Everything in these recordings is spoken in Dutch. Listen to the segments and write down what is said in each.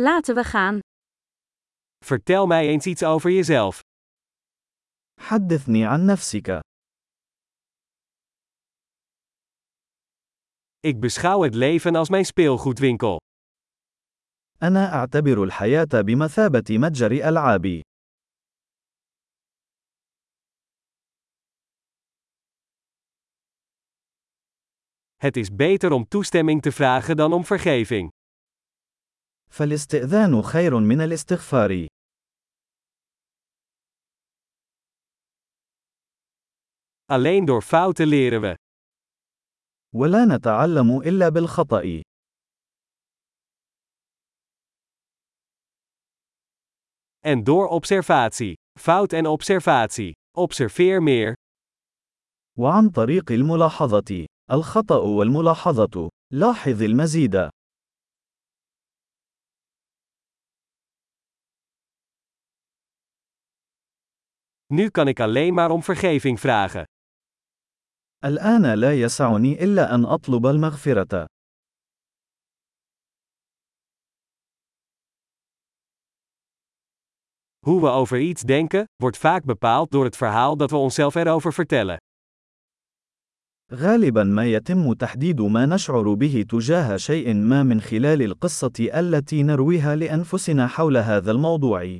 Laten we gaan. Vertel mij eens iets over jezelf. حدثني عن نفسك. Ik beschouw het leven als mijn speelgoedwinkel. أنا أعتبر الحياة بمثابة متجر ألعاب. Het is beter om toestemming te vragen dan om vergeving. فالاستئذان خير من الاستغفار. Alleen door fouten leren we. ولا نتعلم إلا بالخطأ. En door observatie. Fout en observatie. Observeer meer. وعن طريق الملاحظة. الخطأ والملاحظة. لاحظ المزيد. Nu kan ik alleen maar om vergeving vragen. الآن لا يسعني إلا أن أطلب المغفرة. Hoe we over iets denken, wordt vaak bepaald door het verhaal dat we onszelf erover vertellen. غالبا ما يتم تحديد ما نشعر به تجاه شيء ما من خلال القصة التي نرويها لأنفسنا حول هذا الموضوع.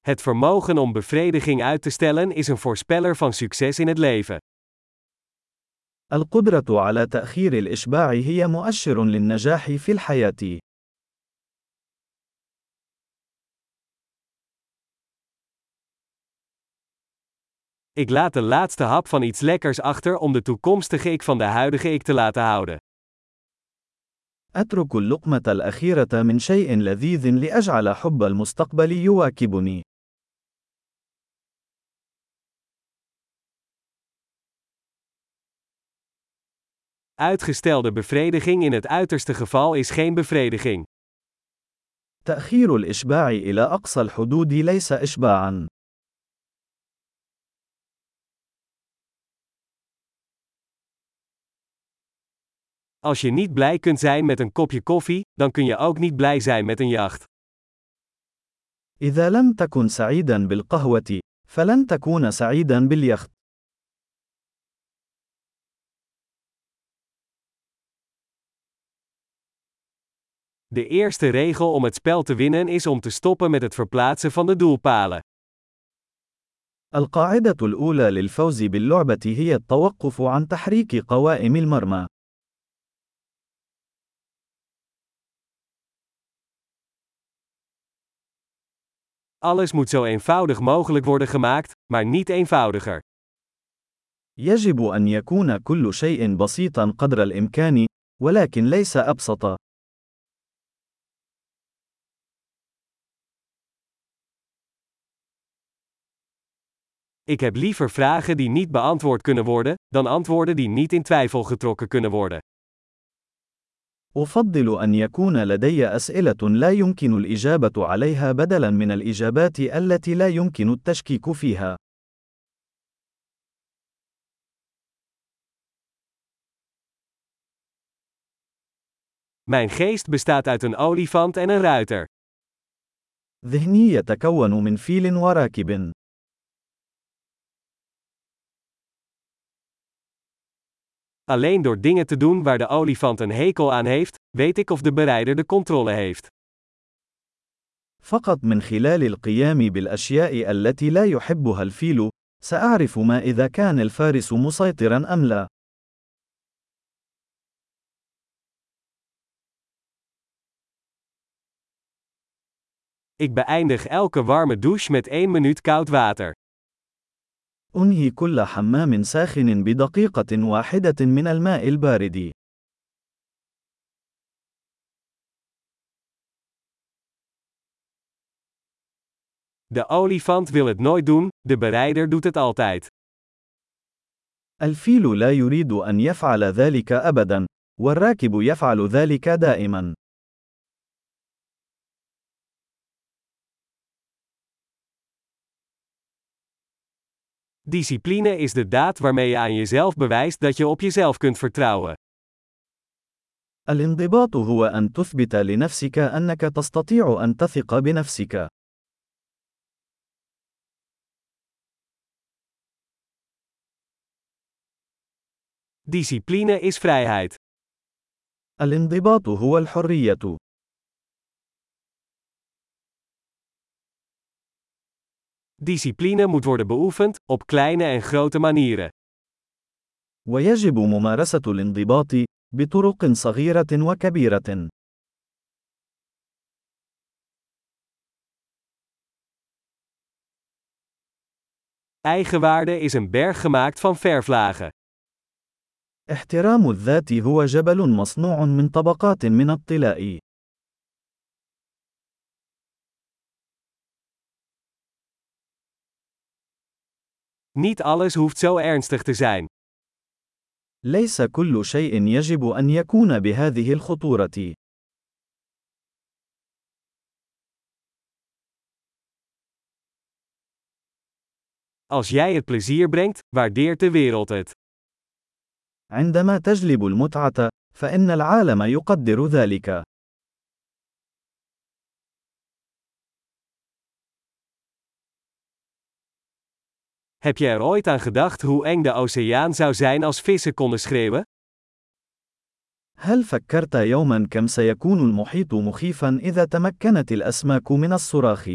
Het vermogen om bevrediging uit te stellen is een voorspeller van succes in het leven. القدرة على تأخير الإشباع هي مؤشر للنجاح في الحياة. Ik laat de laatste hap van iets lekkers achter om de toekomstige ik van de huidige ik te laten houden. أترك اللقمة الأخيرة من شيء لذيذ لأجعل حب المستقبل يواكبني. Uitgestelde bevrediging in het uiterste geval is geen bevrediging. تأخير الإشباع إلى أقصى الحدود ليس إشباعًا. Als je niet blij kunt zijn met een kopje koffie, dan kun je ook niet blij zijn met een jacht. إذا لم تكن سعيدا بالقهوة، فلن تكون سعيدا باليخت. De eerste regel om het spel te winnen is om te stoppen met het verplaatsen van de doelpalen. القاعدة الأولى للفوز باللعبة هي التوقف عن تحريك قوائم المرمى. Alles moet zo eenvoudig mogelijk worden gemaakt, maar niet eenvoudiger. يجب أن يكون كل شيء بسيطا قدر الإمكان، ولكن ليس أبسط. Ik heb liever vragen die niet beantwoord kunnen worden, dan antwoorden die niet in twijfel getrokken kunnen worden. أفضل أن يكون لدي أسئلة لا يمكن الإجابة عليها بدلاً من الإجابات التي لا يمكن التشكيك فيها. Mijn geest bestaat uit een olifant en een ruiter. ذهني يتكون من فيل وراكب. Alleen door dingen te doen waar de olifant een hekel aan heeft, weet ik of de berijder de controle heeft. فقط من خلال القيام بالأشياء التي لا يحبها الفيل، سأعرف ما إذا كان الفارس مسيطرا أم لا. Ik beëindig elke warme douche met 1 minuut koud water. أنهي كل حمام ساخن بدقيقة واحدة من الماء البارد. De olifant wil het nooit doen, de bereider doet het altijd. الفيل لا يريد أن يفعل ذلك أبدا، والراكب يفعل ذلك دائما. Discipline is de daad waarmee je aan jezelf bewijst dat je op jezelf kunt vertrouwen. الانضباط هو أن تثبت لنفسك أنك تستطيع أن تثق بنفسك. Discipline is vrijheid. الانضباط هو الحرية. Discipline moet worden beoefend, op kleine en grote manieren. ويجب ممارسة الانضباط بطرق صغيرة وكبيرة. Eigenwaarde is een berg gemaakt van verflagen. احترام الذات هو جبل مصنوع من طبقات من الطلاء. Niet alles hoeft zo ernstig te zijn. ليس كل شيء يجب أن يكون بهذه الخطورة. Als jij het plezier brengt, waardeert de wereld het. عندما تجلب المتعة، فإن العالم يقدر ذلك. Heb je er ooit aan gedacht hoe eng de oceaan zou zijn als vissen konden schreeuwen? هل فكرت يوما كم سيكون المحيط مخيفا إذا تمكنت الأسماك من الصراخ؟